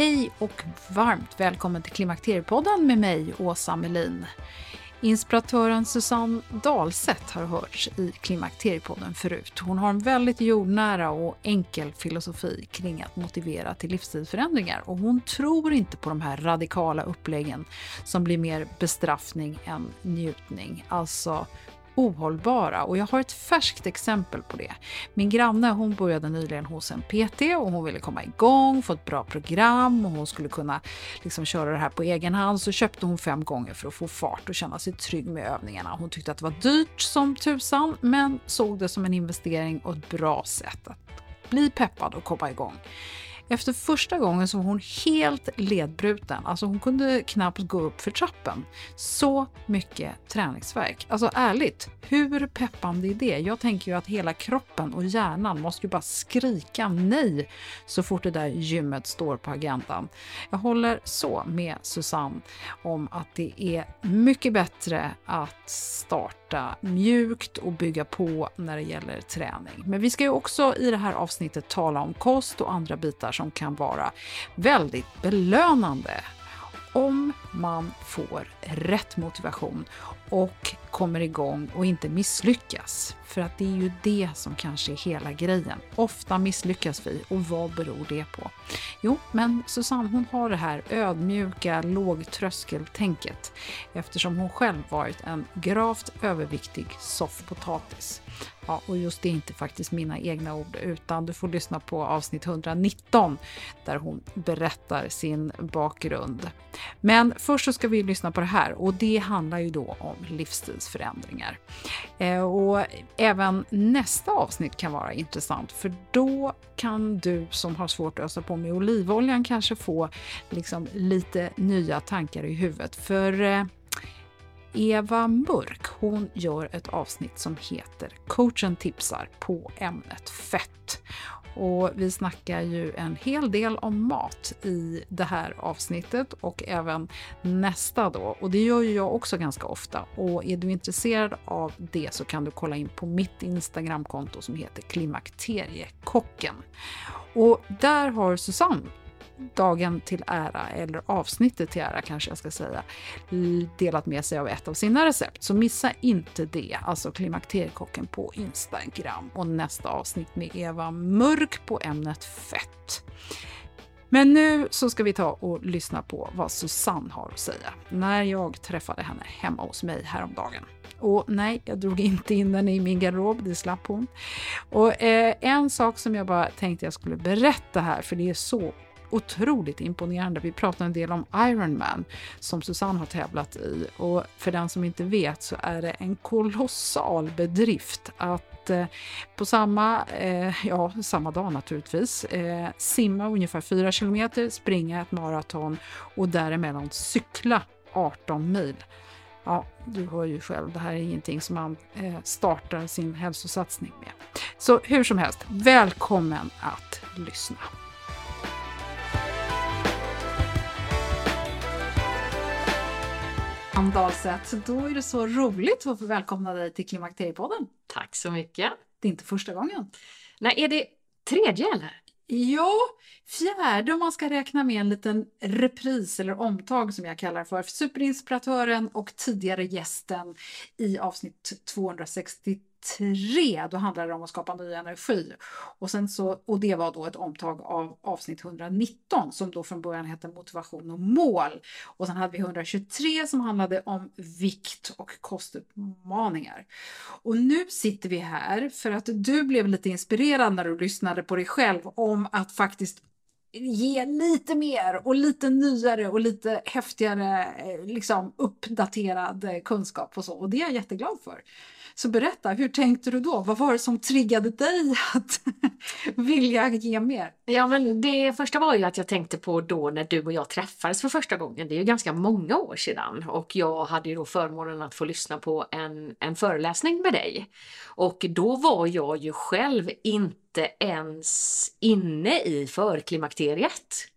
Hej och varmt välkommen till Klimakteriepodden med mig, Åsa Melin. Inspiratören Susanne Dahlseth har hörts i Klimakteriepodden förut. Hon har en väldigt jordnära och enkel filosofi kring att motivera till livsstilsförändringar och hon tror inte på de här radikala uppläggen som blir mer bestraffning än njutning. Alltså ohållbara och jag har ett färskt exempel på det. Min granne hon började nyligen hos en PT och hon ville komma igång, få ett bra program och hon skulle kunna liksom köra det här på egen hand. Så köpte hon fem gånger för att få fart och känna sig trygg med övningarna. Hon tyckte att det var dyrt som tusan men såg det som en investering och ett bra sätt att bli peppad och komma igång. Efter första gången så var hon helt ledbruten. Alltså hon kunde knappt gå upp för trappen. Så mycket träningsverk. Alltså ärligt, hur peppande är det? Jag tänker ju att hela kroppen och hjärnan måste ju bara skrika nej så fort det där gymmet står på agendan. Jag håller så med Susanne om att det är mycket bättre att starta mjukt och bygga på när det gäller träning. Men vi ska ju också i det här avsnittet tala om kost och andra bitar som kan vara väldigt belönande om man får rätt motivation och kommer igång och inte misslyckas. För att det är ju det som kanske är hela grejen. Ofta misslyckas vi och vad beror det på? Jo, men Susanne hon har det här ödmjuka lågtröskeltänket eftersom hon själv varit en gravt överviktig soffpotatis. Ja, och just det är inte faktiskt mina egna ord utan du får lyssna på avsnitt 119 där hon berättar sin bakgrund. Men först så ska vi lyssna på det här och det handlar ju då om livsstilsförändringar. Eh, och även nästa avsnitt kan vara intressant för då kan du som har svårt att ösa på med olivoljan kanske få liksom lite nya tankar i huvudet. För eh, Eva Mörk, hon gör ett avsnitt som heter Coachen tipsar på ämnet fett. Och vi snackar ju en hel del om mat i det här avsnittet och även nästa då. Och det gör ju jag också ganska ofta. Och är du intresserad av det så kan du kolla in på mitt Instagramkonto som heter Klimakteriekocken. Och där har Susanne dagen till ära, eller avsnittet till ära kanske jag ska säga, delat med sig av ett av sina recept. Så missa inte det, alltså Klimakteriekocken på Instagram och nästa avsnitt med Eva Mörk på ämnet fett. Men nu så ska vi ta och lyssna på vad Susanne har att säga när jag träffade henne hemma hos mig häromdagen. Och nej, jag drog inte in den i min garderob, det slapp hon. Och eh, en sak som jag bara tänkte jag skulle berätta här, för det är så otroligt imponerande. Vi pratade en del om Ironman som Susanne har tävlat i och för den som inte vet så är det en kolossal bedrift att eh, på samma, eh, ja, samma dag naturligtvis, eh, simma ungefär 4 kilometer, springa ett maraton och däremellan cykla 18 mil. Ja, du hör ju själv, det här är ingenting som man eh, startar sin hälsosatsning med. Så hur som helst, välkommen att lyssna. Ann Dahlseth, då är det så roligt att få välkomna dig till Klimakteriepodden. Tack så mycket. Det är inte första gången. Nej, är det tredje eller? Ja, fjärde om man ska räkna med en liten repris eller omtag som jag kallar för. Superinspiratören och tidigare gästen i avsnitt 263 3, då handlade det om att skapa ny energi. Och, sen så, och det var då ett omtag av avsnitt 119 som då från början hette motivation och mål. Och sen hade vi 123 som handlade om vikt och kostutmaningar. Och nu sitter vi här för att du blev lite inspirerad när du lyssnade på dig själv om att faktiskt ge lite mer och lite nyare och lite häftigare, eh, liksom uppdaterad eh, kunskap och så. Och det är jag jätteglad för. Så berätta, hur tänkte du då? Vad var det som triggade dig att vilja ge mer? Ja, men det första var ju att jag tänkte på då när du och jag träffades för första gången. Det är ju ganska många år sedan och jag hade ju då förmånen att få lyssna på en, en föreläsning med dig. Och då var jag ju själv inte ens inne i förklimakteriet.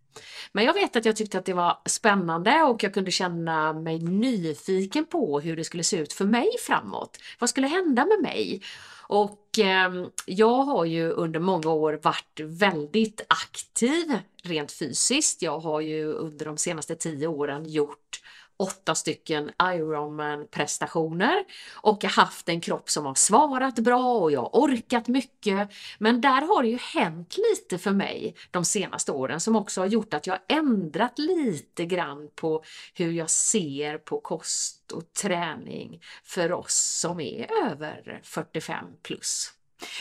Men jag vet att jag tyckte att det var spännande och jag kunde känna mig nyfiken på hur det skulle se ut för mig framåt. Vad skulle hända med mig? Och eh, jag har ju under många år varit väldigt aktiv rent fysiskt. Jag har ju under de senaste tio åren gjort åtta stycken Ironman prestationer och jag haft en kropp som har svarat bra och jag har orkat mycket. Men där har det ju hänt lite för mig de senaste åren som också har gjort att jag ändrat lite grann på hur jag ser på kost och träning för oss som är över 45 plus.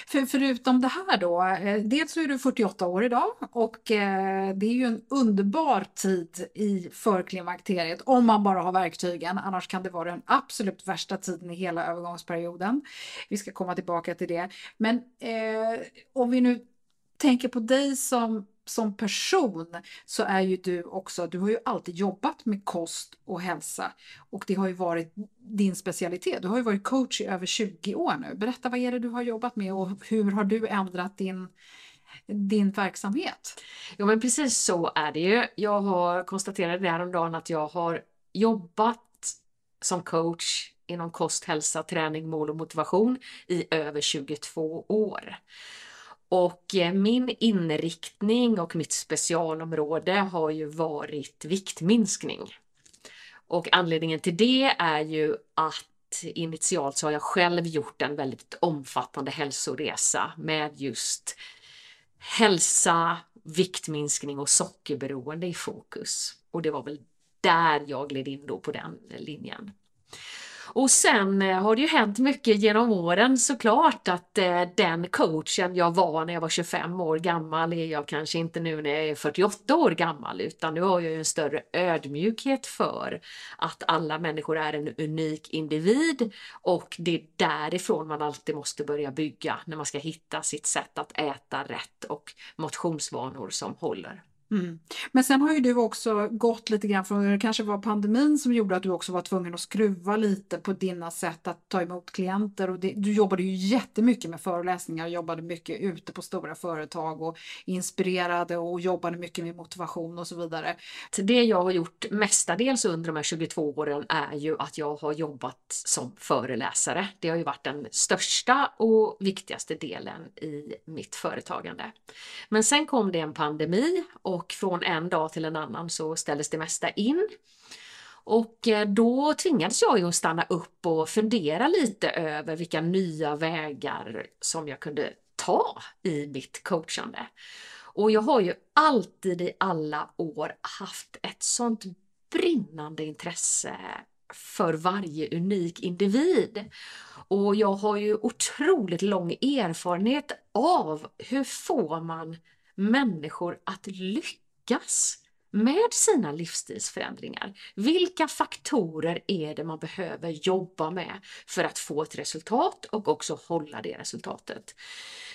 För, förutom det här då, eh, dels så är du 48 år idag och eh, det är ju en underbar tid i förklimakteriet om man bara har verktygen. Annars kan det vara den absolut värsta tiden i hela övergångsperioden. Vi ska komma tillbaka till det. Men eh, om vi nu tänker på dig som som person så är ju du också, du har ju alltid jobbat med kost och hälsa och det har ju varit din specialitet. Du har ju varit coach i över 20 år nu. Berätta vad är det du har jobbat med och hur har du ändrat din din verksamhet? Ja men precis så är det ju. Jag har konstaterat det häromdagen att jag har jobbat som coach inom kost, hälsa, träning, mål och motivation i över 22 år. Och eh, min inriktning och mitt specialområde har ju varit viktminskning. Och anledningen till det är ju att initialt så har jag själv gjort en väldigt omfattande hälsoresa med just hälsa, viktminskning och sockerberoende i fokus. Och det var väl där jag gled in då på den linjen. Och sen eh, har det ju hänt mycket genom åren såklart att eh, den coachen jag var när jag var 25 år gammal är jag kanske inte nu när jag är 48 år gammal utan nu har jag ju en större ödmjukhet för att alla människor är en unik individ och det är därifrån man alltid måste börja bygga när man ska hitta sitt sätt att äta rätt och motionsvanor som håller. Mm. Men sen har ju du också gått lite grann från, det kanske var pandemin som gjorde att du också var tvungen att skruva lite på dina sätt att ta emot klienter och det, du jobbade ju jättemycket med föreläsningar, jobbade mycket ute på stora företag och inspirerade och jobbade mycket med motivation och så vidare. Det jag har gjort mestadels under de här 22 åren är ju att jag har jobbat som föreläsare. Det har ju varit den största och viktigaste delen i mitt företagande. Men sen kom det en pandemi och och från en dag till en annan så ställdes det mesta in. Och eh, då tvingades jag ju att stanna upp och fundera lite över vilka nya vägar som jag kunde ta i mitt coachande. Och jag har ju alltid i alla år haft ett sånt brinnande intresse för varje unik individ. Och jag har ju otroligt lång erfarenhet av hur får man människor att lyckas med sina livsstilsförändringar. Vilka faktorer är det man behöver jobba med för att få ett resultat och också hålla det resultatet?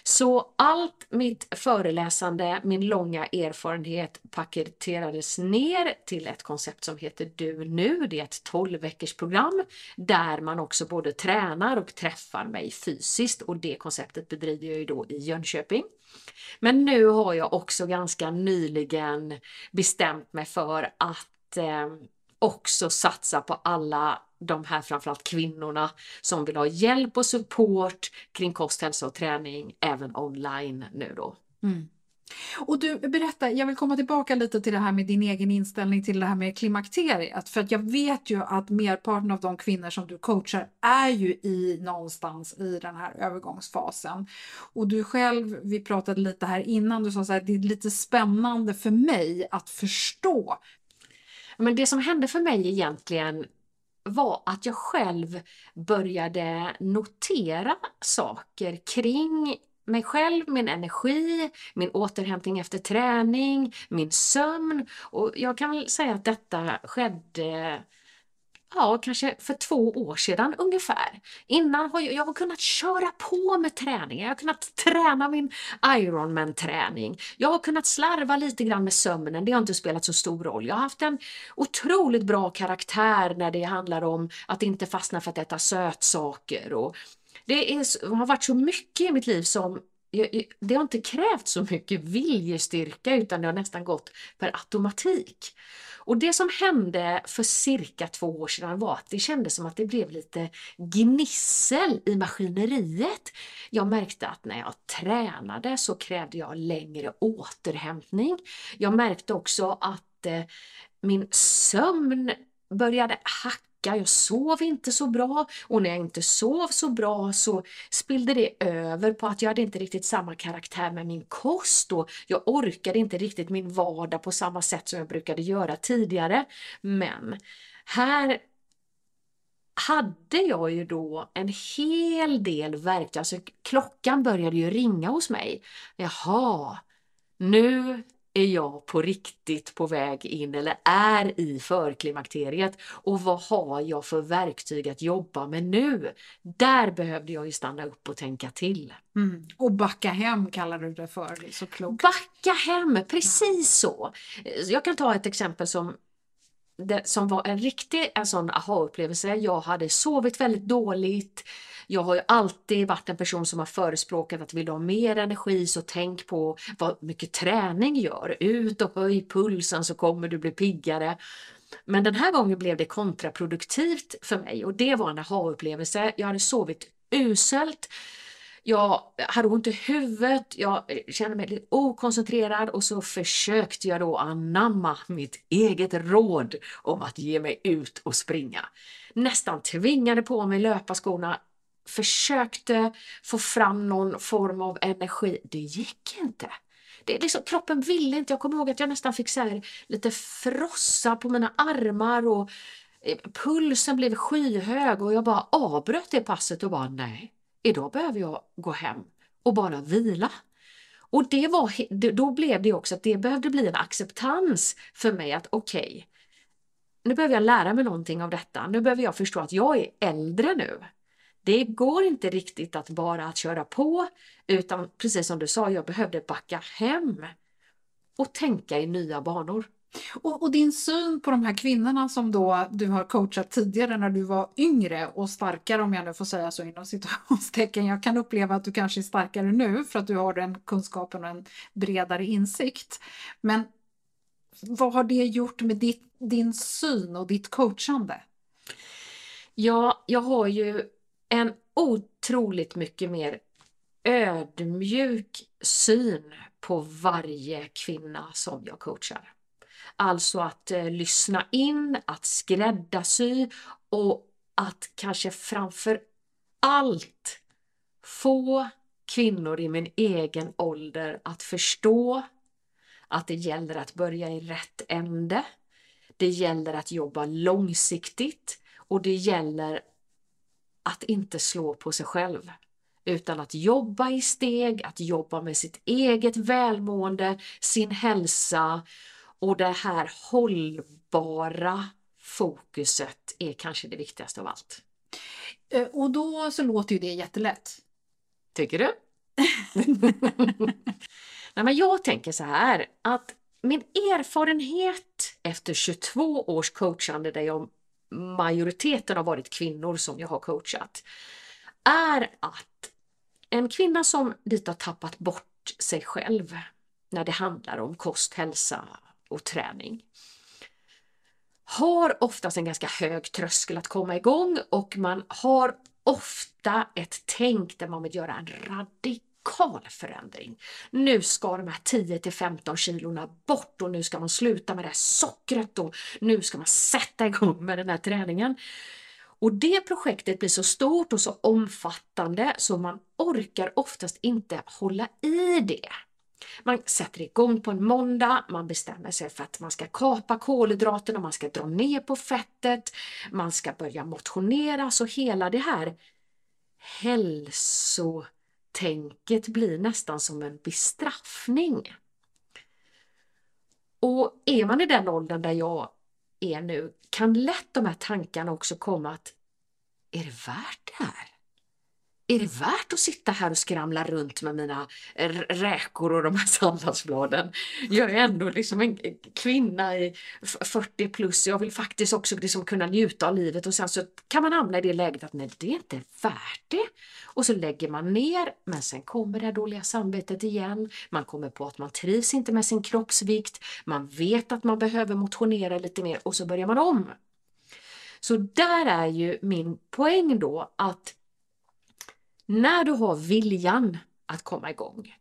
Så allt mitt föreläsande, min långa erfarenhet paketerades ner till ett koncept som heter Du nu. Det är ett 12 veckors program där man också både tränar och träffar mig fysiskt och det konceptet bedriver jag ju då i Jönköping. Men nu har jag också ganska nyligen bestämt mig för att eh, också satsa på alla de här framförallt kvinnorna som vill ha hjälp och support kring kost, hälsa och träning även online nu då. Mm. Och du, berätta, jag vill komma tillbaka lite till det här med din egen inställning till det här med klimakteriet. För att jag vet ju att merparten av de kvinnor som du coachar är ju i någonstans i den här övergångsfasen. Och du själv, vi pratade lite här innan, du sa så här, det är lite spännande för mig att förstå. Men det som hände för mig egentligen var att jag själv började notera saker kring mig själv, min energi, min återhämtning efter träning, min sömn. Och jag kan väl säga att detta skedde ja, kanske för två år sedan ungefär. Innan har jag, jag har kunnat köra på med träning, jag har kunnat träna min Ironman-träning. Jag har kunnat slarva lite grann med sömnen, det har inte spelat så stor roll. Jag har haft en otroligt bra karaktär när det handlar om att inte fastna för att äta sötsaker och det är, har varit så mycket i mitt liv som det har inte krävt så mycket viljestyrka utan det har nästan gått per automatik. Och det som hände för cirka två år sedan var att det kändes som att det blev lite gnissel i maskineriet. Jag märkte att när jag tränade så krävde jag längre återhämtning. Jag märkte också att eh, min sömn började hacka jag sov inte så bra och när jag inte sov så bra så spillde det över på att jag hade inte riktigt samma karaktär med min kost och jag orkade inte riktigt min vardag på samma sätt som jag brukade göra tidigare. Men här hade jag ju då en hel del verktyg, alltså klockan började ju ringa hos mig. Jaha, nu är jag på riktigt på väg in eller är i förklimakteriet och vad har jag för verktyg att jobba med nu? Där behövde jag ju stanna upp och tänka till. Mm. Och backa hem kallar du det för, det så klokt. Backa hem, precis så. Jag kan ta ett exempel som det, som var en riktig en sån aha-upplevelse. Jag hade sovit väldigt dåligt. Jag har ju alltid varit en person som har förespråkat att vill du ha mer energi så tänk på vad mycket träning gör. Ut och höj pulsen så kommer du bli piggare. Men den här gången blev det kontraproduktivt för mig och det var en aha-upplevelse. Jag hade sovit uselt. Jag hade ont i huvudet, jag kände mig lite okoncentrerad och så försökte jag då anamma mitt eget råd om att ge mig ut och springa. Nästan tvingade på mig löparskorna, försökte få fram någon form av energi. Det gick inte. Det, liksom, kroppen ville inte. Jag kommer ihåg att jag nästan fick så här, lite frossa på mina armar och eh, pulsen blev skyhög och jag bara avbröt det passet och bara nej, idag behöver jag gå hem och bara vila. Och det var, då blev det också att det behövde bli en acceptans för mig att okej, okay, nu behöver jag lära mig någonting av detta. Nu behöver jag förstå att jag är äldre nu. Det går inte riktigt att bara att köra på utan precis som du sa, jag behövde backa hem och tänka i nya banor. Och, och, din syn på de här kvinnorna som då du har coachat tidigare när du var yngre och starkare om jag nu får säga så inom situationstecken. Jag kan uppleva att du kanske är starkare nu för att du har den kunskapen och en bredare insikt. Men vad har det gjort med ditt, din syn och ditt coachande? Ja, jag har ju en otroligt mycket mer ödmjuk syn på varje kvinna som jag coachar. Alltså att eh, lyssna in, att skräddarsy och att kanske framför allt få kvinnor i min egen ålder att förstå att det gäller att börja i rätt ände. Det gäller att jobba långsiktigt och det gäller att inte slå på sig själv utan att jobba i steg, att jobba med sitt eget välmående, sin hälsa och det här hållbara fokuset är kanske det viktigaste av allt. Eh, och då så låter ju det jättelätt. Tycker du? Nej, men jag tänker så här att min erfarenhet efter 22 års coachande där jag majoriteten har varit kvinnor som jag har coachat är att en kvinna som lite har tappat bort sig själv när det handlar om kost, hälsa och träning har oftast en ganska hög tröskel att komma igång och man har ofta ett tänk där man vill göra en radikal förändring. Nu ska de här 10 till 15 kilorna bort och nu ska man sluta med det här sockret och nu ska man sätta igång med den här träningen. Och det projektet blir så stort och så omfattande så man orkar oftast inte hålla i det. Man sätter igång på en måndag, man bestämmer sig för att man ska kapa kolhydraterna, man ska dra ner på fettet, man ska börja motionera, så hela det här hälsotänket blir nästan som en bestraffning. Och är man i den åldern där jag är nu kan lätt de här tankarna också komma att är det värt det här? Är det värt att sitta här och skramla runt med mina räkor och de här salladsbladen? Jag är ändå liksom en kvinna i 40 plus, jag vill faktiskt också liksom kunna njuta av livet och sen så kan man hamna i det läget att nej, det är inte värt det. Och så lägger man ner, men sen kommer det här dåliga samvetet igen. Man kommer på att man trivs inte med sin kroppsvikt, man vet att man behöver motionera lite mer och så börjar man om. Så där är ju min poäng då att när du har viljan att komma igång,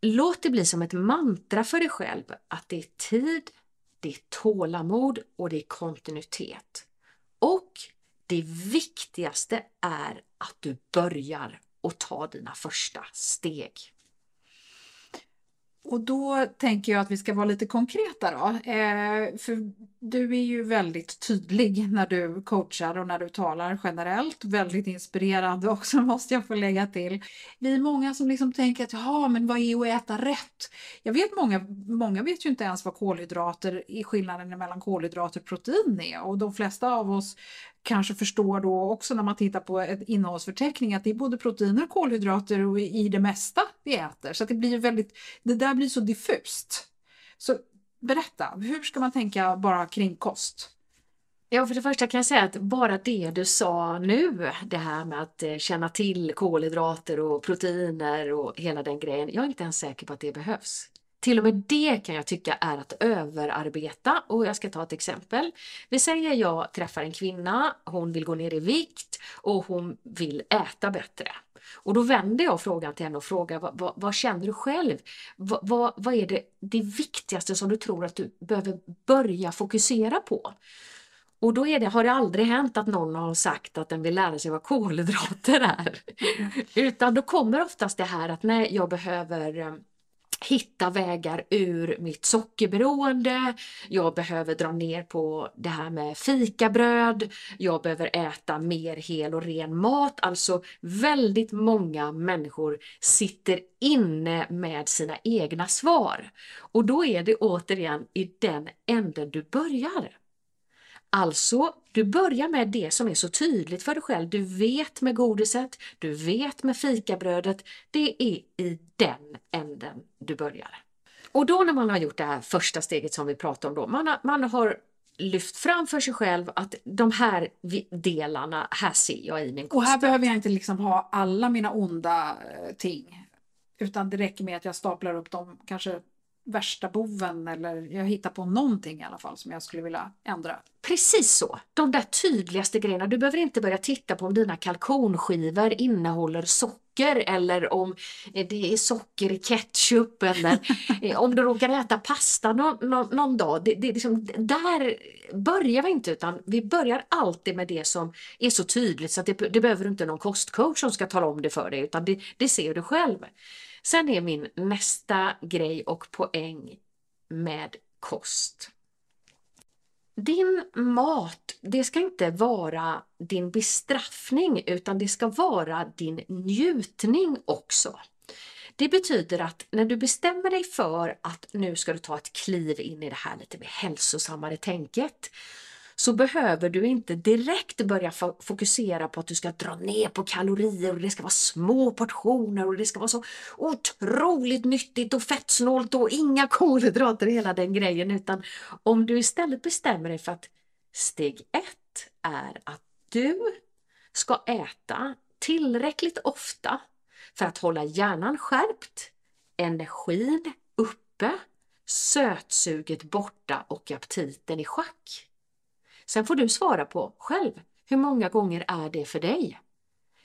låt det bli som ett mantra för dig själv att det är tid, det är tålamod och det är kontinuitet. Och det viktigaste är att du börjar och tar dina första steg. Och då tänker jag att vi ska vara lite konkreta då. Eh, för du är ju väldigt tydlig när du coachar och när du talar generellt. Väldigt inspirerande också måste jag få lägga till. Vi är många som liksom tänker att ja, men vad är att äta rätt? Jag vet många, många vet ju inte ens vad kolhydrater, är skillnaden mellan kolhydrater och protein är och de flesta av oss kanske förstår då också när man tittar på ett innehållsförteckning att det är både proteiner och kolhydrater och i det mesta vi äter. Så det blir väldigt, det där blir så diffust. Så berätta, hur ska man tänka bara kring kost? Ja, för det första kan jag säga att bara det du sa nu, det här med att eh, känna till kolhydrater och proteiner och hela den grejen. Jag är inte ens säker på att det behövs. Till och med det kan jag tycka är att överarbeta och jag ska ta ett exempel. Vi säger jag träffar en kvinna, hon vill gå ner i vikt och hon vill äta bättre. Och då vänder jag frågan till henne och frågar vad, vad, vad känner du själv? Vad, vad, vad är det, det viktigaste som du tror att du behöver börja fokusera på? Och då det, har det aldrig hänt att någon har sagt att den vill lära sig vad kolhydrater är. Mm. Utan då kommer oftast det här att nej, jag behöver eh, hitta vägar ur mitt sockerberoende, jag behöver dra ner på det här med fikabröd, jag behöver äta mer hel och ren mat. Alltså väldigt många människor sitter inne med sina egna svar. Och då är det återigen i den änden du börjar. Alltså, du börjar med det som är så tydligt för dig själv. Du vet med godiset, du vet med fikabrödet. Det är i den änden du börjar. Och då när man har gjort det här första steget som vi pratade om då, man har, man har lyft fram för sig själv att de här delarna, här ser jag i min kost. Och här behöver jag inte liksom ha alla mina onda eh, ting. Utan det räcker med att jag staplar upp dem kanske värsta boven eller jag hittar på någonting i alla fall som jag skulle vilja ändra. Precis så! De där tydligaste grejerna. Du behöver inte börja titta på om dina kalkonskivor innehåller socker eller om det är socker i ketchup eller om du råkar äta pasta någon, någon, någon dag. Det, det liksom, där börjar vi inte utan vi börjar alltid med det som är så tydligt så att det, det behöver inte någon kostcoach som ska tala om det för dig utan det, det ser du själv. Sen är min nästa grej och poäng med kost. Din mat, det ska inte vara din bestraffning utan det ska vara din njutning också. Det betyder att när du bestämmer dig för att nu ska du ta ett kliv in i det här lite mer hälsosammare tänket så behöver du inte direkt börja fokusera på att du ska dra ner på kalorier och det ska vara små portioner och det ska vara så otroligt nyttigt och fettsnålt och inga kolhydrater och hela den grejen utan om du istället bestämmer dig för att steg ett är att du ska äta tillräckligt ofta för att hålla hjärnan skärpt, energin uppe, sötsuget borta och aptiten i schack. Sen får du svara på själv, hur många gånger är det för dig?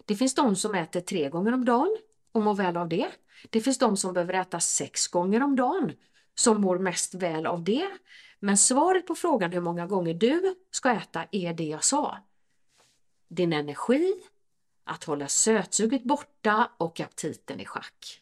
Det finns de som äter tre gånger om dagen och mår väl av det. Det finns de som behöver äta sex gånger om dagen som mår mest väl av det. Men svaret på frågan hur många gånger du ska äta är det jag sa. Din energi, att hålla sötsuget borta och aptiten i schack.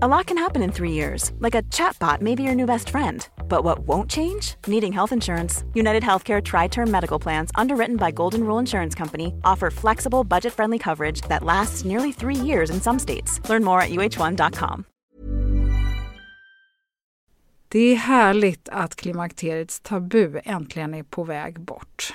A lot can happen in three years. Like a chatbot may be your new best friend. But what won't change? Needing health insurance. United Healthcare Tri-Term Medical Plans, underwritten by Golden Rule Insurance Company, offer flexible, budget-friendly coverage that lasts nearly three years in some states. Learn more at uh1.com. Det är härligt att klimakteriets tabu äntligen är på väg bort.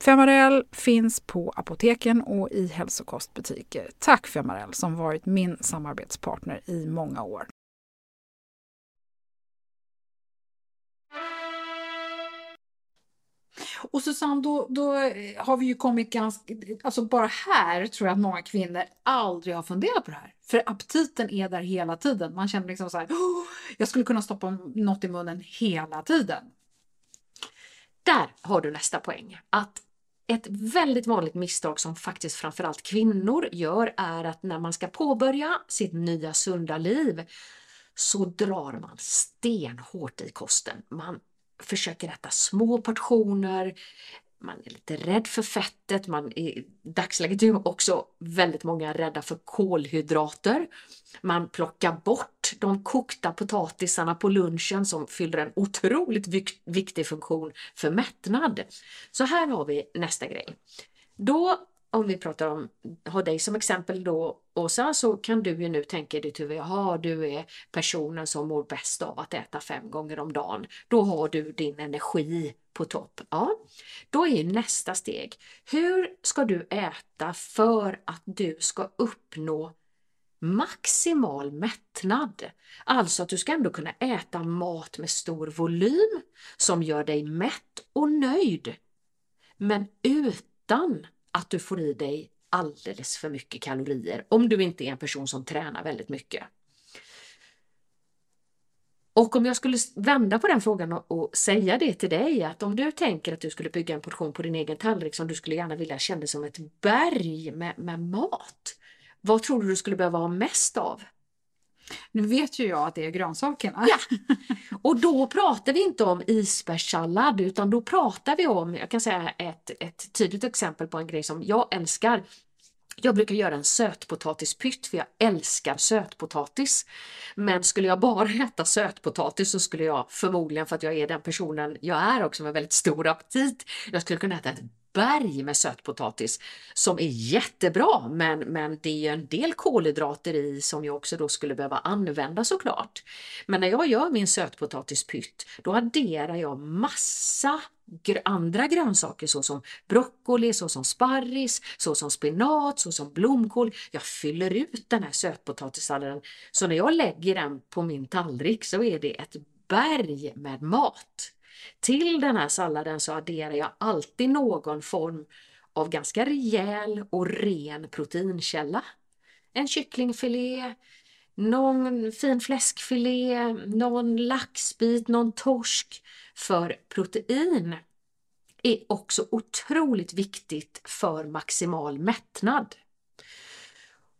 Femarel finns på apoteken och i hälsokostbutiker. Tack Femarel som varit min samarbetspartner i många år. Och Susanne, då, då eh, har vi ju kommit ganska... Alltså bara här tror jag att många kvinnor aldrig har funderat på det här. För aptiten är där hela tiden. Man känner liksom så här, oh, jag skulle kunna stoppa något i munnen hela tiden. Där har du nästa poäng. Att ett väldigt vanligt misstag som faktiskt framförallt kvinnor gör är att när man ska påbörja sitt nya sunda liv så drar man stenhårt i kosten. Man försöker äta små portioner, man är lite rädd för fettet, man i dagsläget är också väldigt många rädda för kolhydrater. Man plockar bort de kokta potatisarna på lunchen som fyller en otroligt viktig funktion för mättnad. Så här har vi nästa grej. Då om vi pratar om, har dig som exempel då Åsa, så kan du ju nu tänka i ditt huvud, jaha du är personen som mår bäst av att äta fem gånger om dagen. Då har du din energi på topp. Ja, då är nästa steg, hur ska du äta för att du ska uppnå maximal mättnad. Alltså att du ska ändå kunna äta mat med stor volym som gör dig mätt och nöjd. Men utan att du får i dig alldeles för mycket kalorier om du inte är en person som tränar väldigt mycket. Och om jag skulle vända på den frågan och, säga det till dig att om du tänker att du skulle bygga en portion på din egen tallrik som du skulle gärna vilja känna som ett berg med, med mat. Vad tror du du skulle behöva ha mest av? Nu vet ju jag att det är grönsakerna. Ja. Och då pratar vi inte om isbergssallad utan då pratar vi om, jag kan säga ett, ett tydligt exempel på en grej som jag älskar. Jag brukar göra en sötpotatispytt för jag älskar sötpotatis. Men skulle jag bara äta sötpotatis så skulle jag förmodligen, för att jag är den personen jag är också med väldigt stor aptit, jag skulle kunna äta ett berg med sötpotatis som är jättebra men, men det är ju en del kolhydrater i som jag också då skulle behöva använda såklart. Men när jag gör min sötpotatispytt då adderar jag massa gr andra grönsaker såsom broccoli, såsom sparris, såsom spinat, såsom blomkål. Jag fyller ut den här sötpotatissalladen så när jag lägger den på min tallrik så är det ett berg med mat. Till den här salladen så adderar jag alltid någon form av ganska rejäl och ren proteinkälla. En kycklingfilé, någon fin fläskfilé, någon laxbit, någon torsk. För protein är också otroligt viktigt för maximal mättnad.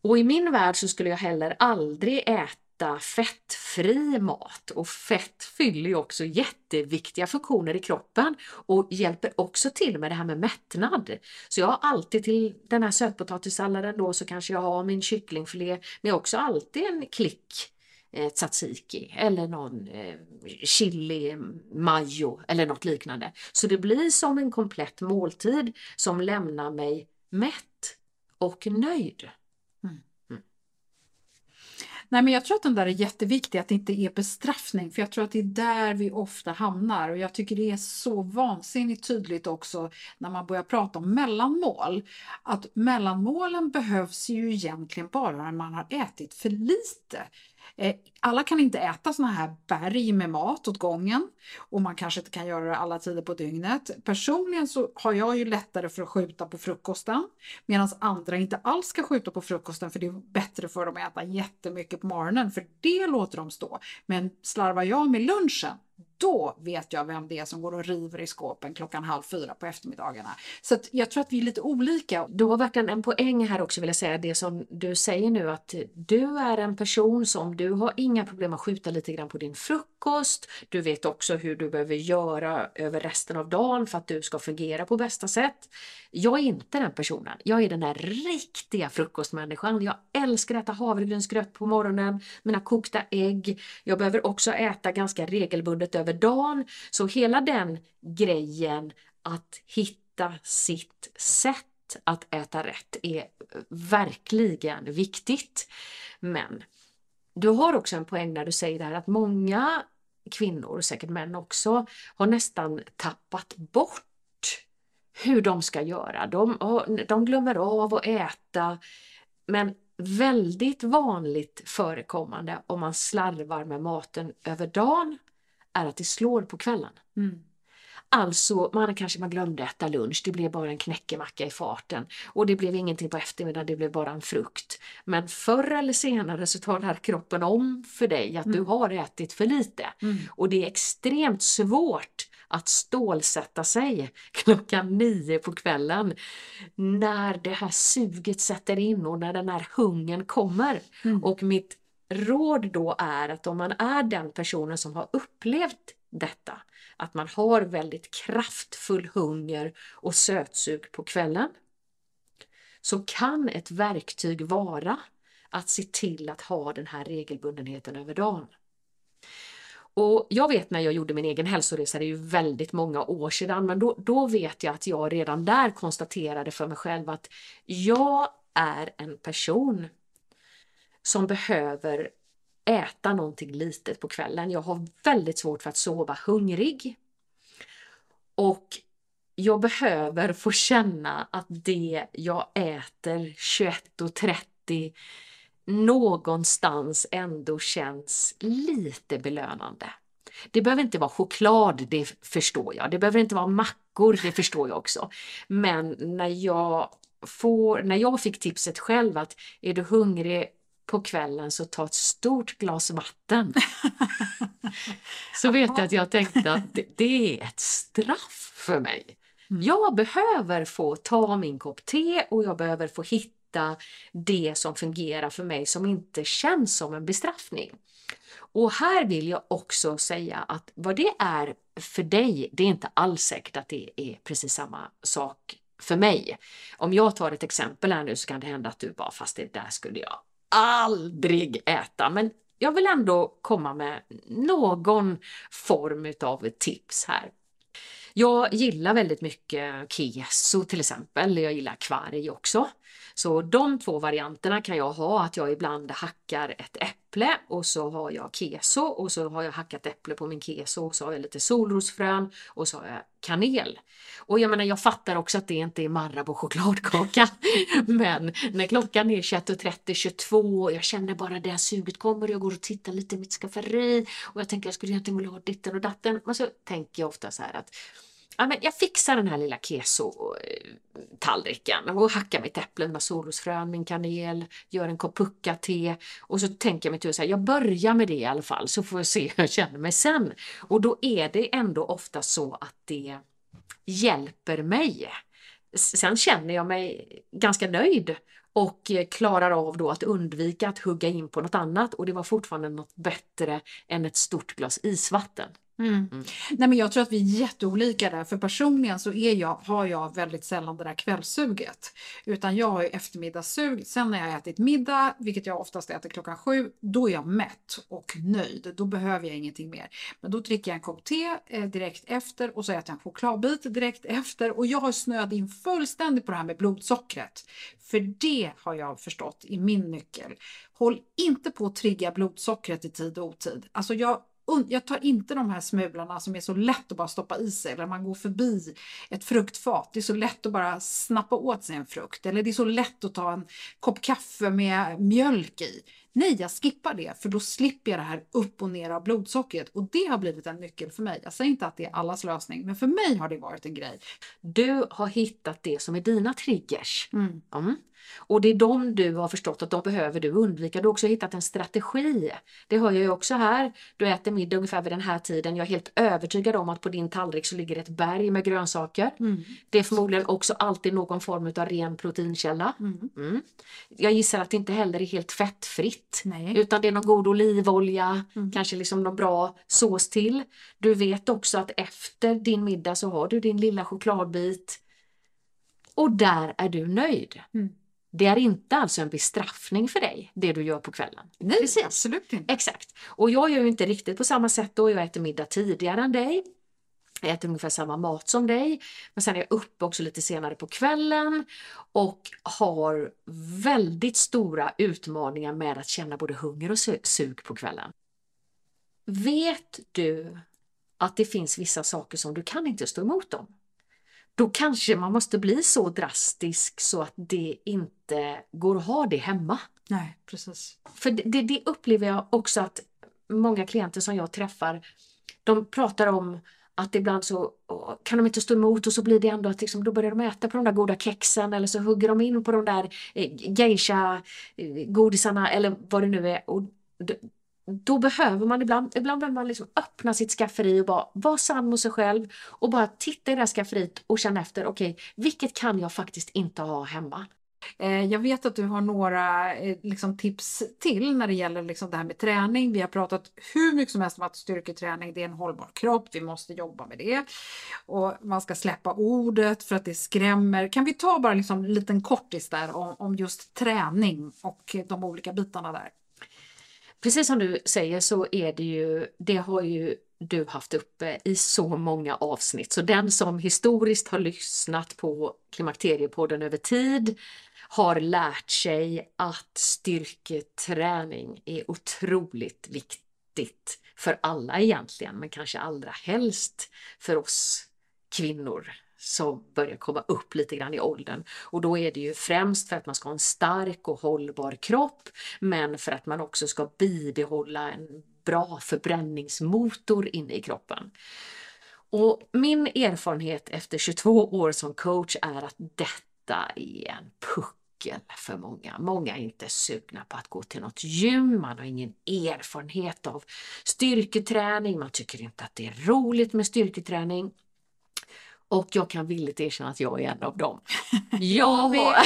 Och i min värld så skulle jag heller aldrig äta äta fettfri mat och fett fyller ju också jätteviktiga funktioner i kroppen och hjälper också till med det här med mättnad. Så jag har alltid till den här sötpotatissalladen då så kanske jag har min kycklingfilé men jag har också alltid en klick eh, tzatziki eller någon eh, chili mayo eller något liknande. Så det blir som en komplett måltid som lämnar mig mätt och nöjd. Nej, men jag tror att den där är jätteviktig, att det inte är bestraffning, för jag tror att det är där vi ofta hamnar och jag tycker det är så vansinnigt tydligt också när man börjar prata om mellanmål. Att mellanmålen behövs ju egentligen bara när man har ätit för lite. Eh, alla kan inte äta såna här berg med mat åt gången och man kanske inte kan göra det alla tider på dygnet. Personligen så har jag ju lättare för att skjuta på frukosten medan andra inte alls ska skjuta på frukosten för det är bättre för dem att äta jättemycket på morgonen för det låter de stå. Men slarvar jag med lunchen då vet jag vem det är som går och river i skåpen klockan halv fyra på eftermiddagarna. Så jag tror att vi är lite olika. Du har verkligen en poäng här också vill jag säga, det som du säger nu att du är en person som du har inga problem att skjuta lite grann på din frukost. Du vet också hur du behöver göra över resten av dagen för att du ska fungera på bästa sätt. Jag är inte den personen. Jag är den där riktiga frukostmänniskan. Jag älskar att äta havregrynsgröt på morgonen, mina kokta ägg. Jag behöver också äta ganska regelbundet över dagen. Så hela den grejen att hitta sitt sätt att äta rätt är verkligen viktigt. Men du har också en poäng när du säger det här att många kvinnor, säkert män också, har nästan tappat bort hur de ska göra. De, de glömmer av att äta. Men väldigt vanligt förekommande om man slarvar med maten över dagen är att det slår på kvällen. Mm. Alltså, man kanske man glömde äta lunch, det blev bara en knäckemacka i farten och det blev ingenting på eftermiddagen, det blev bara en frukt. Men förr eller senare så talar kroppen om för dig att mm. du har ätit för lite mm. och det är extremt svårt att stålsätta sig klockan nio på kvällen när det här suget sätter in och när den här hungern kommer. Mm. Och mitt råd då är att om man är den personen som har upplevt detta, att man har väldigt kraftfull hunger och sötsug på kvällen, så kan ett verktyg vara att se till att ha den här regelbundenheten över dagen. Och jag vet när jag gjorde min egen hälsoresa, det är ju väldigt många år sedan, men då, då vet jag att jag redan där konstaterade för mig själv att jag är en person som behöver äta någonting litet på kvällen. Jag har väldigt svårt för att sova hungrig. Och jag behöver få känna att det jag äter 21.30 någonstans ändå känns lite belönande. Det behöver inte vara choklad, det förstår jag. Det behöver inte vara mackor, det förstår jag också. Men när jag, får, när jag fick tipset själv att är du hungrig på kvällen så ta ett stort glas vatten. så vet jag att jag tänkte att det, det är ett straff för mig. Jag behöver få ta min kopp te och jag behöver få hitta det som fungerar för mig som inte känns som en bestraffning. Och här vill jag också säga att vad det är för dig, det är inte alls säkert att det är precis samma sak för mig. Om jag tar ett exempel här nu så kan det hända att du bara, fast det där skulle jag aldrig äta. Men jag vill ändå komma med någon form utav tips här. Jag gillar väldigt mycket keso till exempel, jag gillar kvarg också. Så de två varianterna kan jag ha, att jag ibland hackar ett äpple och så har jag keso och så har jag hackat äpple på min keso och så har jag lite solrosfrön och så har jag kanel. Och jag menar, jag fattar också att det inte är Marabou chokladkaka. Men när klockan är 21.30, 22 och jag känner bara det suget kommer och jag går och tittar lite i mitt skafferi och jag tänker jag skulle egentligen vilja ha ditten och datten. Men så tänker jag ofta så här att ja, men jag fixar den här lilla keso-tallriken eh, och hackar mitt äpple med solrosfrön, min kanel, gör en kopp pucka-te och så tänker jag mig till att jag börjar med det i alla fall så får jag se hur jag känner mig sen. Och då är det ändå ofta så att det hjälper mig. Sen känner jag mig ganska nöjd och eh, klarar av då att undvika att hugga in på något annat och det var fortfarande något bättre än ett stort glas isvatten. Mm. Mm. Nej, men jag tror att vi är jätteolika där, för personligen så är jag, har jag väldigt sällan det där kvällssuget. Utan jag har ju eftermiddagssug. Sen när jag ätit middag, vilket jag oftast äter klockan sju, då är jag mätt och nöjd. Då behöver jag ingenting mer. Men då dricker jag en kopp te eh, direkt efter och så äter jag en chokladbit direkt efter. Och jag har snöat in fullständigt på det här med blodsockret. För det har jag förstått i min nyckel. Håll inte på att trigga blodsockret i tid och otid. Alltså jag jag tar inte de här smulorna som är så lätt att bara stoppa i sig eller man går förbi ett fruktfat. Det är så lätt att bara snappa åt sig en frukt eller det är så lätt att ta en kopp kaffe med mjölk i. Nej, jag skippar det för då slipper jag det här upp och ner av blodsockret och det har blivit en nyckel för mig. Jag säger inte att det är allas lösning, men för mig har det varit en grej. Du har hittat det som är dina triggers. Mm. Mm. Och det är de du har förstått att de behöver du undvika. Du har också hittat en strategi. Det hör jag ju också här. Du äter middag ungefär vid den här tiden. Jag är helt övertygad om att på din tallrik så ligger ett berg med grönsaker. Mm. Det är förmodligen också alltid någon form av ren proteinkälla. Mm. Mm. Jag gissar att det inte heller är helt fettfritt. Nej. Utan det är någon god olivolja, Mm. kanske liksom någon bra sås till. Du vet också att efter din middag så har du din lilla chokladbit. Och där är du nöjd. Det är inte alltså en bestraffning för dig, det du gör på kvällen. Nej, Precis. absolut inte. Exakt. Och jag gör ju inte riktigt på samma sätt då. Jag äter middag tidigare än dig. Jag äter ungefär samma mat som dig. Men sen är jag uppe också lite senare på kvällen och har väldigt stora utmaningar med att känna både hunger och su- sug på kvällen. Vet du att det finns vissa saker som du kan inte stå emot dem? Då kanske man måste bli så drastisk så att det inte går att ha det hemma. Nej, precis. För det, det, det upplever jag också att många klienter som jag träffar, de pratar om att ibland så kan de inte stå emot och så blir det ändå att liksom, då börjar de äta på de där goda kexen eller så hugger de in på de där eh, geisha eh, eller vad det nu är. Och då behöver man ibland, ibland behöver man liksom öppna sitt skafferi och bara vara sann mot sig själv och bara titta i det här skafferiet och känna efter, okej, vilket kan jag faktiskt inte ha hemma? Eh, jag vet att du har några eh, liksom, tips till när det gäller liksom, det här med träning. Vi har pratat hur mycket som helst om att styrketräning det är en hållbar kropp. Vi måste jobba med det. Och man ska släppa ordet för att det skrämmer. Kan vi ta bara liksom, en liten kortis där om, om just träning och de olika bitarna där? Precis som du säger så är det ju, det har ju du haft uppe i så många avsnitt. Så den som historiskt har lyssnat på Klimakteriepodden över tid har lärt sig att styrketräning är otroligt viktigt för alla egentligen, men kanske allra helst för oss kvinnor som börjar komma upp lite grann i åldern. Och då är det ju främst för att man ska ha en stark och hållbar kropp, men för att man också ska bibehålla en bra förbränningsmotor inne i kroppen. Och min erfarenhet efter 22 år som coach är att detta är en puckel för många. Många är inte sugna på att gå till något gym, man har ingen erfarenhet av styrketräning, man tycker inte att det är roligt med styrketräning. Och jag kan villigt erkänna att jag är en av dem. Jag har,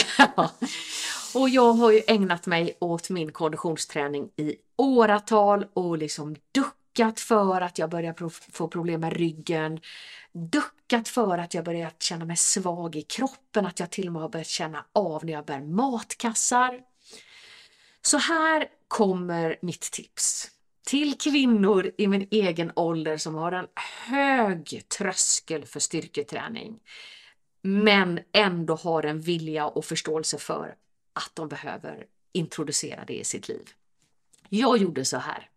och jag har ju ägnat mig åt min konditionsträning i åratal och liksom duckat för att jag börjar få problem med ryggen. Duckat för att jag börjat känna mig svag i kroppen, att jag till och med har börjat känna av när jag bär matkassar. Så här kommer mitt tips till kvinnor i min egen ålder som har en hög tröskel för styrketräning men ändå har en vilja och förståelse för att de behöver introducera det i sitt liv. Jag gjorde så här.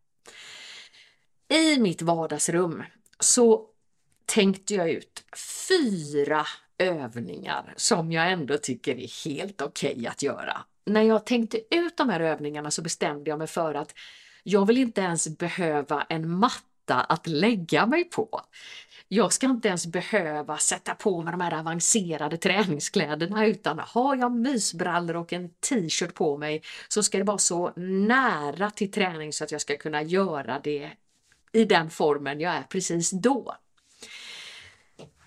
I mitt vardagsrum så tänkte jag ut fyra övningar som jag ändå tycker är helt okej okay att göra. När jag tänkte ut de här övningarna så bestämde jag mig för att jag vill inte ens behöva en matta att lägga mig på. Jag ska inte ens behöva sätta på mig de här avancerade träningskläderna utan har jag mysbrallor och en t-shirt på mig så ska det vara så nära till träning så att jag ska kunna göra det i den formen jag är precis då.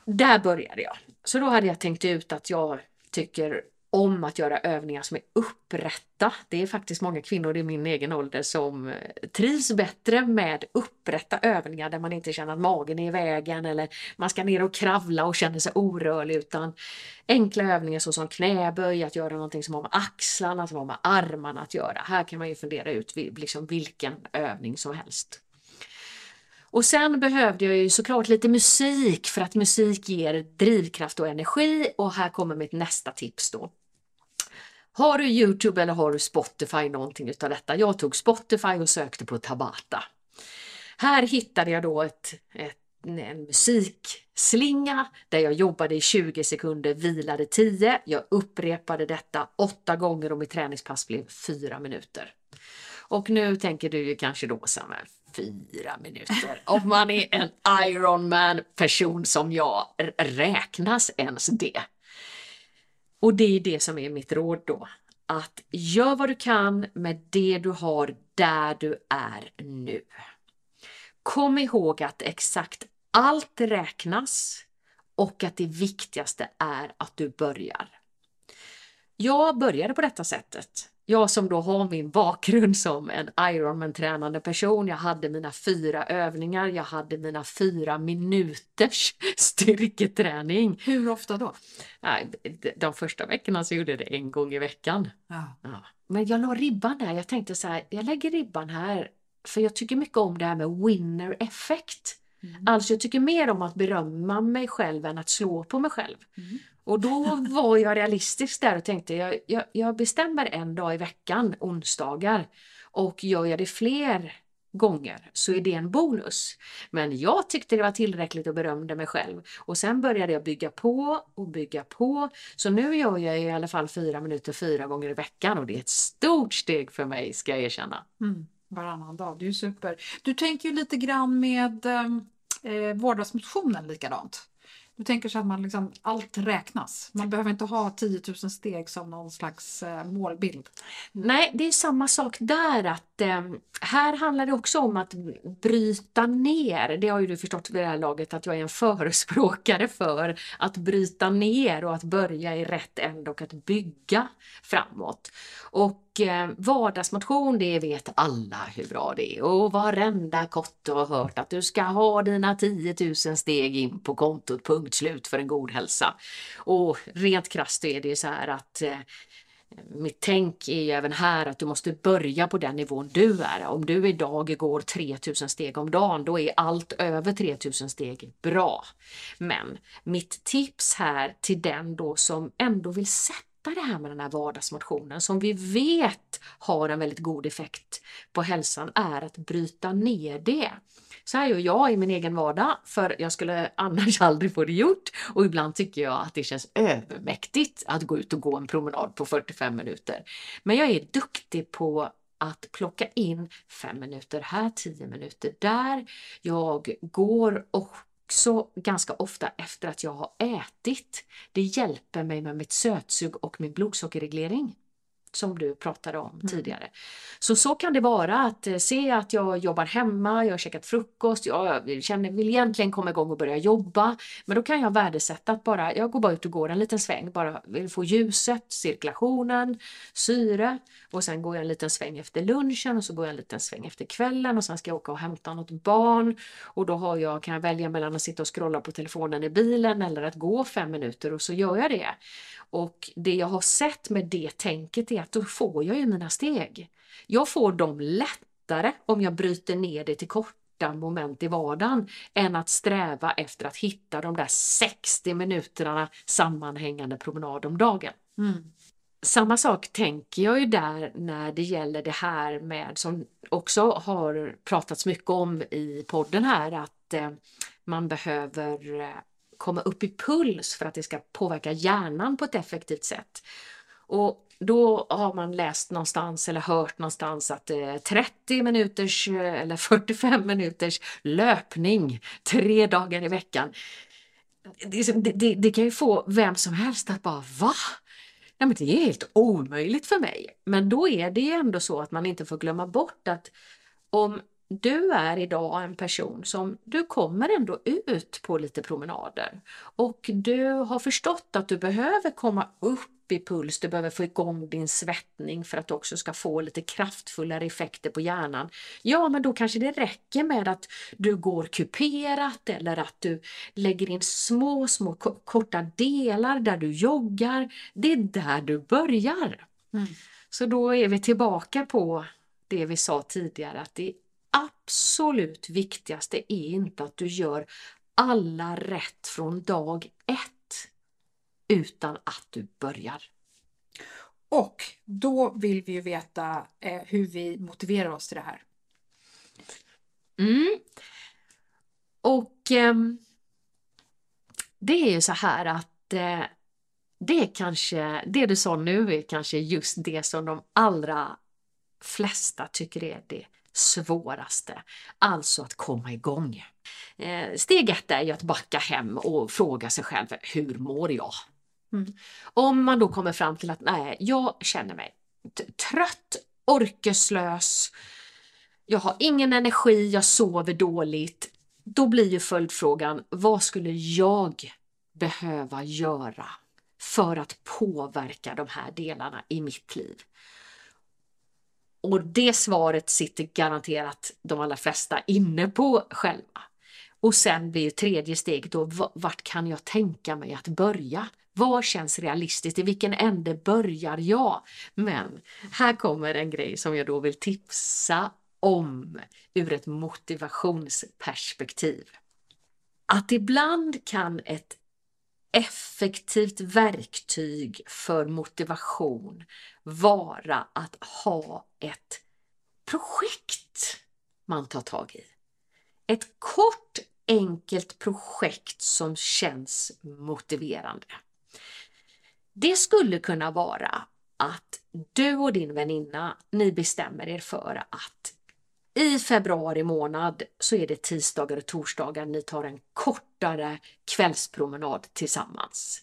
Där började jag. Så då hade jag tänkt ut att jag tycker om att göra övningar som är upprätta. Det är faktiskt många kvinnor i min egen ålder som eh, trivs bättre med upprätta övningar där man inte känner att magen är i vägen eller man ska ner och kravla och känner sig orörlig utan enkla övningar såsom knäböj, att göra någonting som har med axlarna, som har med armarna att göra. Här kan man ju fundera ut liksom vilken övning som helst. Och sen behövde jag ju såklart lite musik för att musik ger drivkraft och energi och här kommer mitt nästa tips då. Har du Youtube eller har du Spotify någonting utav detta? Jag tog Spotify och sökte på Tabata. Här hittade jag då ett, ett, en musikslinga där jag jobbade i 20 sekunder, vilade 10. Jag upprepade detta åtta gånger och mitt träningspass blev fyra minuter. Och nu tänker du ju kanske då Samuel, fyra minuter. Om man är en Ironman person som jag, räknas ens det? Och det är det som är mitt råd då. Att gör vad du kan med det du har där du är nu. Kom ihåg att exakt allt räknas och att det viktigaste är att du börjar. Jag började på detta sättet jag som då har min bakgrund som en Ironman-tränande person, jag hade mina fyra övningar, jag hade mina fyra minuters styrketräning. Hur ofta då? De första veckorna så gjorde jag det en gång i veckan. Ja. Ja. Men jag la ribban där, jag tänkte så här, jag lägger ribban här för jag tycker mycket om det här med winner effect. Mm. Alltså jag tycker mer om att berömma mig själv än att slå på mig själv. Mm. Och då var jag realistisk där och tänkte jag, jag, jag bestämmer en dag i veckan, onsdagar, och gör jag det fler gånger så är det en bonus. Men jag tyckte det var tillräckligt och berömde mig själv. Och sen började jag bygga på och bygga på. Så nu gör jag i alla fall fyra minuter fyra gånger i veckan och det är ett stort steg för mig ska jag erkänna. Mm, varannan dag, det är ju super. Du tänker ju lite grann med eh, eh vardagsmotionen likadant. Du tänker så att man liksom, allt räknas. Man behöver inte ha 10 000 steg som någon slags eh, målbild. Nej, det är samma sak där att eh, här handlar det också om att bryta ner. Det har ju du förstått vid det här laget att jag är en förespråkare för att bryta ner och att börja i rätt ände och att bygga framåt. Och eh, vardagsmotion, det vet alla hur bra det är och varenda kotte har hört att du ska ha dina 10 000 steg in på kontot, punkt slut för en god hälsa. Och rent krasst är det så här att eh, mitt tänk är ju även här att du måste börja på den nivån du är. Om du idag går 3000 steg om dagen, då är allt över 3000 steg bra. Men mitt tips här till den då som ändå vill sätta det här med den här vardagsmotionen som vi vet har en väldigt god effekt på hälsan är att bryta ner det. Så här gör jag i min egen vardag för jag skulle annars aldrig få det gjort och ibland tycker jag att det känns övermäktigt att gå ut och gå en promenad på 45 minuter. Men jag är duktig på att plocka in fem minuter här, tio minuter där. Jag går och också ganska ofta efter att jag har ätit. Det hjälper mig med mitt sötsug och min blodsockerreglering som du pratade om mm. tidigare. Så så kan det vara att eh, se att jag jobbar hemma, jag har käkat frukost, jag känner, vill egentligen komma igång och börja jobba. Men då kan jag värdesätta att bara, jag går bara ut och går en liten sväng, bara vill få ljuset, cirkulationen, syre och sen går jag en liten sväng efter lunchen och så går jag en liten sväng efter kvällen och sen ska jag åka och hämta något barn och då har jag, kan jag välja mellan att sitta och scrolla på telefonen i bilen eller att gå fem minuter och så gör jag det. Och det jag har sett med det tänket är att då får jag ju mina steg. Jag får dem lättare om jag bryter ner det till korta moment i vardagen än att sträva efter att hitta de där 60 minuterna sammanhängande promenad om dagen. Mm. Samma sak tänker jag ju där när det gäller det här med som också har pratats mycket om i podden här att eh, man behöver eh, komma upp i puls för att det ska påverka hjärnan på ett effektivt sätt. Och då har man läst någonstans eller hört någonstans att eh, 30 minuters eh, eller 45 minuters löpning tre dagar i veckan. Det, det, det, kan ju få vem som helst att bara va? Nej, men det är helt omöjligt för mig. Men då är det ju ändå så att man inte får glömma bort att om du är idag en person som du kommer ändå ut på lite promenader och du har förstått att du behöver komma upp i puls, du behöver få igång din svettning för att du också ska få lite kraftfullare effekter på hjärnan. Ja, men då kanske det räcker med att du går kuperat eller att du lägger in små, små korta delar där du joggar. Det är där du börjar. Mm. Så då är vi tillbaka på det vi sa tidigare att det absolut viktigaste är inte att du gör alla rätt från dag ett utan att du börjar. Och då vill vi ju veta eh, hur vi motiverar oss till det här. Mm. Och eh, det är ju så här att eh, det är kanske, det du sa nu är kanske just det som de allra flesta tycker är det svåraste, alltså att komma igång. Eh, steg ett är ju att backa hem och fråga sig själv, hur mår jag? Mm. Om man då kommer fram till att nej, jag känner mig trött, orkeslös, jag har ingen energi, jag sover dåligt. Då blir ju följdfrågan, vad skulle jag behöva göra för att påverka de här delarna i mitt liv? Och det svaret sitter garanterat de allra flesta inne på själva. Och sen blir tredje steget då, vart kan jag tänka mig att börja? Vad känns realistiskt? I vilken ände börjar jag? Men här kommer en grej som jag då vill tipsa om ur ett motivationsperspektiv. Att ibland kan ett effektivt verktyg för motivation vara att ha ett projekt man tar tag i. Ett kort enkelt projekt som känns motiverande. Det skulle kunna vara att du och din väninna, ni bestämmer er för att i februari månad så är det tisdagar och torsdagar ni tar en kortare kvällspromenad tillsammans.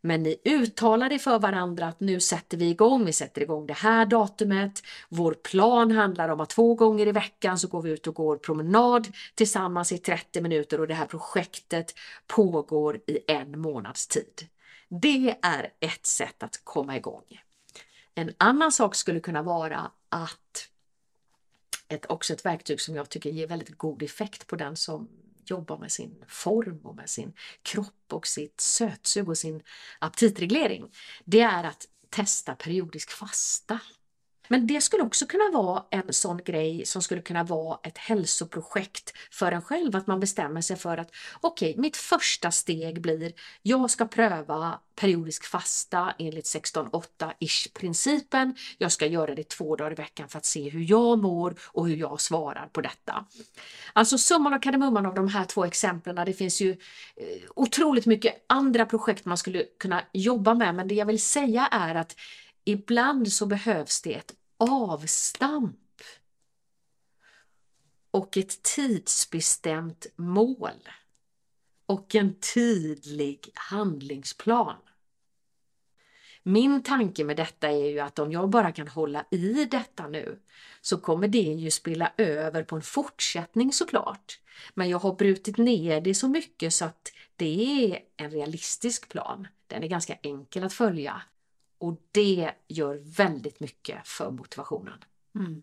Men ni uttalar det för varandra att nu sätter vi igång, vi sätter igång det här datumet. Vår plan handlar om att två gånger i veckan så går vi ut och går promenad tillsammans i 30 minuter och det här projektet pågår i en månads tid. Det är ett sätt att komma igång. En annan sak skulle kunna vara att ett, också ett verktyg som jag tycker ger väldigt god effekt på den som jobbar med sin form och med sin kropp och sitt sötsug och sin aptitreglering. Det är att testa periodisk fasta. Men det skulle också kunna vara en sån grej som skulle kunna vara ett hälsoprojekt för en själv, att man bestämmer sig för att okej, okay, mitt första steg blir jag ska pröva periodisk fasta enligt 16-8-ish principen. Jag ska göra det två dagar i veckan för att se hur jag mår och hur jag svarar på detta. Alltså summan och kardemumman av de här två exemplen, det finns ju eh, otroligt mycket andra projekt man skulle kunna jobba med, men det jag vill säga är att Ibland så behövs det ett avstamp och ett tidsbestämt mål och en tydlig handlingsplan. Min tanke med detta är ju att om jag bara kan hålla i detta nu så kommer det ju spilla över på en fortsättning såklart. Men jag har brutit ner det så mycket så att det är en realistisk plan. Den är ganska enkel att följa och det gör väldigt mycket för motivationen. Mm.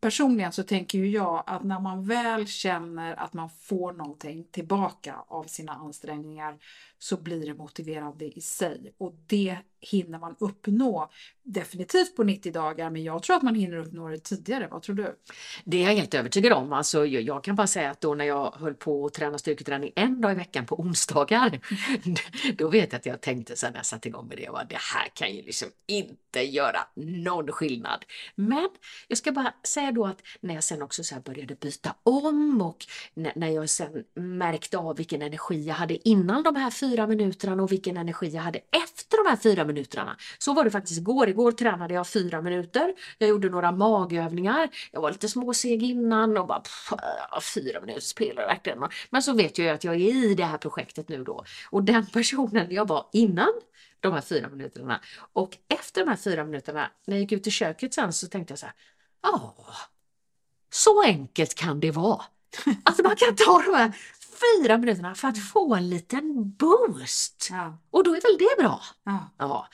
Personligen så tänker ju jag att när man väl känner att man får någonting tillbaka av sina ansträngningar så blir det motiverande i sig och det hinner man uppnå definitivt på 90 dagar men jag tror att man hinner uppnå det tidigare. Vad tror du? Det är jag helt övertygad om. Alltså, jag kan bara säga att då när jag höll på att träna styrketräning en dag i veckan på onsdagar då vet jag att jag tänkte sen när jag satte igång med det, att det här kan ju liksom inte göra någon skillnad. Men jag ska bara säga då att när jag sen också så började byta om och när jag sen märkte av vilken energi jag hade innan de här fyra minuterna och vilken energi jag hade efter de här fyra minuterna. Så var det faktiskt igår. Igår tränade jag fyra minuter. Jag gjorde några magövningar. Jag var lite småseg innan och bara pff, fyra minuter spelar verkligen. Men så vet jag ju att jag är i det här projektet nu då. Och den personen jag var innan de här fyra minuterna och efter de här fyra minuterna när jag gick ut i köket sen så tänkte jag så här. Ja, så enkelt kan det vara. Att man kan ta de här fyra minuterna för att få en liten boost. Ja. Och då är väl det bra? Ja. ja.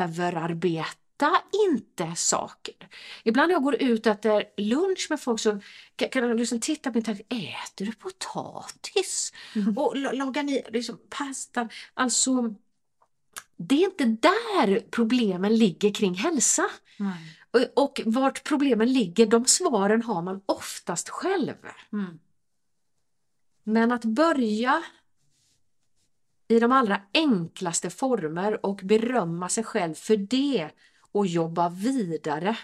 Överarbeta inte saker. Ibland när jag går ut och äter lunch med folk så kan jag liksom titta på min tanke, äter du potatis? Mm. Och lagar ni liksom pasta? Alltså, det är inte där problemen ligger kring hälsa. Mm. Och, och vart problemen ligger, de svaren har man oftast själv. Mm. Men att börja i de allra enklaste former och berömma sig själv för det och jobba vidare.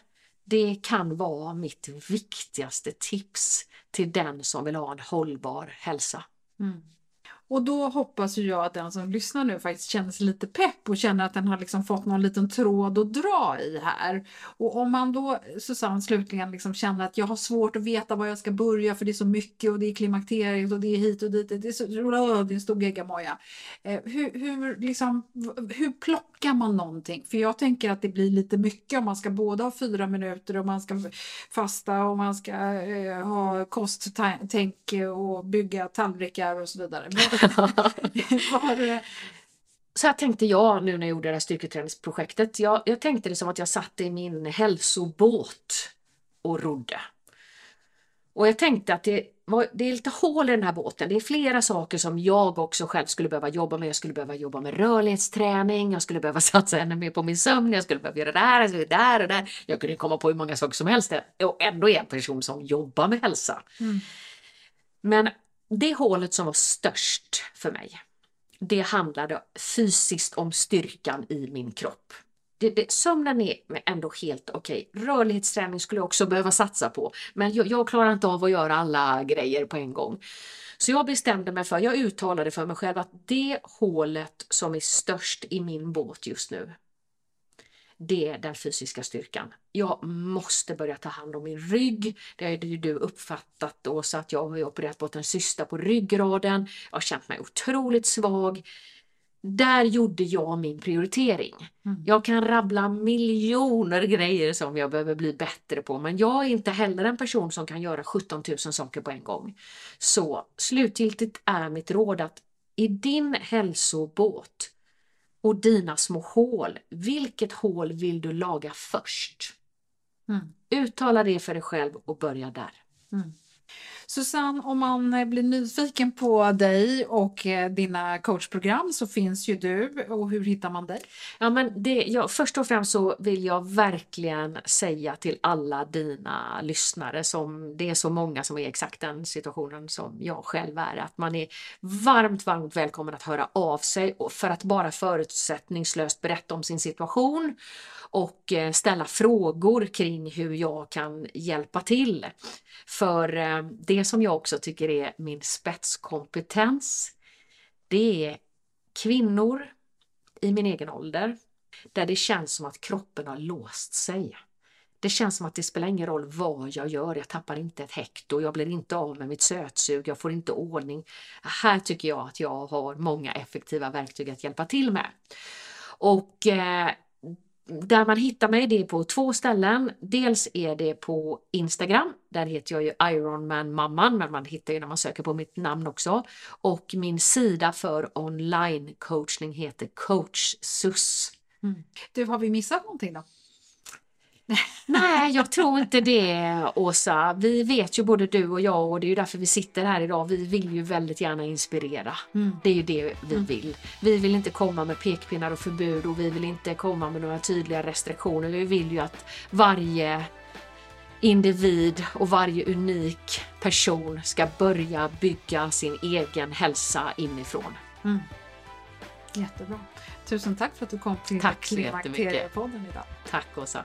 Det kan vara mitt viktigaste tips till den som vill ha en hållbar hälsa. Mm. Och då hoppas ju jag att den som lyssnar nu faktiskt känner sig lite pepp och känner att den har liksom fått någon liten tråd att dra i här. Och om man då, Susanne, slutligen liksom känner att jag har svårt att veta var jag ska börja för det är så mycket och det är klimakteriet och det är hit och dit, det är, så, det är en stor geggamoja. Eh, hur, hur, liksom, hur plockar man någonting? För jag tänker att det blir lite mycket om man ska både ha fyra minuter och man ska fasta och man ska eh, ha kosttänk och bygga tallrikar och så vidare. Men så här tänkte jag nu när jag gjorde det här styrketräningsprojektet. Jag, jag tänkte det som att jag satt i min hälsobåt och rodde. Och jag tänkte att det, var, det är lite hål i den här båten. Det är flera saker som jag också själv skulle behöva jobba med. Jag skulle behöva jobba med rörlighetsträning, jag skulle behöva satsa ännu mer på min sömn, jag skulle behöva göra det här, alltså där och där. Jag kunde komma på hur många saker som helst och ändå är jag en person som jobbar med hälsa. Mm. Men det hålet som var störst för mig, det handlade fysiskt om styrkan i min kropp. Det, det, sömnen är ändå helt okej. Okay. Rörlighetsträning skulle jag också behöva satsa på, men jag, jag klarar inte av att göra alla grejer på en gång. Så jag bestämde mig för, jag uttalade för mig själv att det hålet som är störst i min båt just nu, det är den fysiska styrkan. Jag måste börja ta hand om min rygg. Det har ju du uppfattat då så att jag har opererat bort en cysta på ryggraden. Jag har känt mig otroligt svag. Där gjorde jag min prioritering. Mm. Jag kan rabbla miljoner grejer som jag behöver bli bättre på men jag är inte heller en person som kan göra 17 000 saker på en gång. Så slutgiltigt är mitt råd att i din hälsobåt och dina små hål. Vilket hål vill du laga först? Mm. Uttala det för dig själv och börja där. Mm. Susanne, om man eh, blir nyfiken på dig och eh, dina coachprogram så finns ju du och hur hittar man dig? Ja, men det, ja, först och främst så vill jag verkligen säga till alla dina lyssnare som det är så många som är i exakt den situationen som jag själv är, att man är varmt, varmt välkommen att höra av sig för att bara förutsättningslöst berätta om sin situation och eh, ställa frågor kring hur jag kan hjälpa till. För eh, det som jag också tycker är min spetskompetens, det är kvinnor i min egen ålder där det känns som att kroppen har låst sig. Det känns som att det spelar ingen roll vad jag gör, jag tappar inte ett hekto, jag blir inte av med mitt sötsug, jag får inte ordning. Här tycker jag att jag har många effektiva verktyg att hjälpa till med. Och eh, där man hittar mig det är på två ställen. Dels är det på Instagram. Där heter jag ju Ironman mamman, men man hittar ju när man söker på mitt namn också. Och min sida för online coachning heter CoachSUS. Mm. Du, har vi missat någonting då? Nej, jag tror inte det Åsa. Vi vet ju både du och jag och det är ju därför vi sitter här idag. Vi vill ju väldigt gärna inspirera. Mm. Det är ju det vi mm. vill. Vi vill inte komma med pekpinnar och förbud och vi vill inte komma med några tydliga restriktioner. Vi vill ju att varje individ och varje unik person ska börja bygga sin egen hälsa inifrån. Mm. Jättebra. Tusen tack för att du kom till jättemycket. idag. Tack Åsa.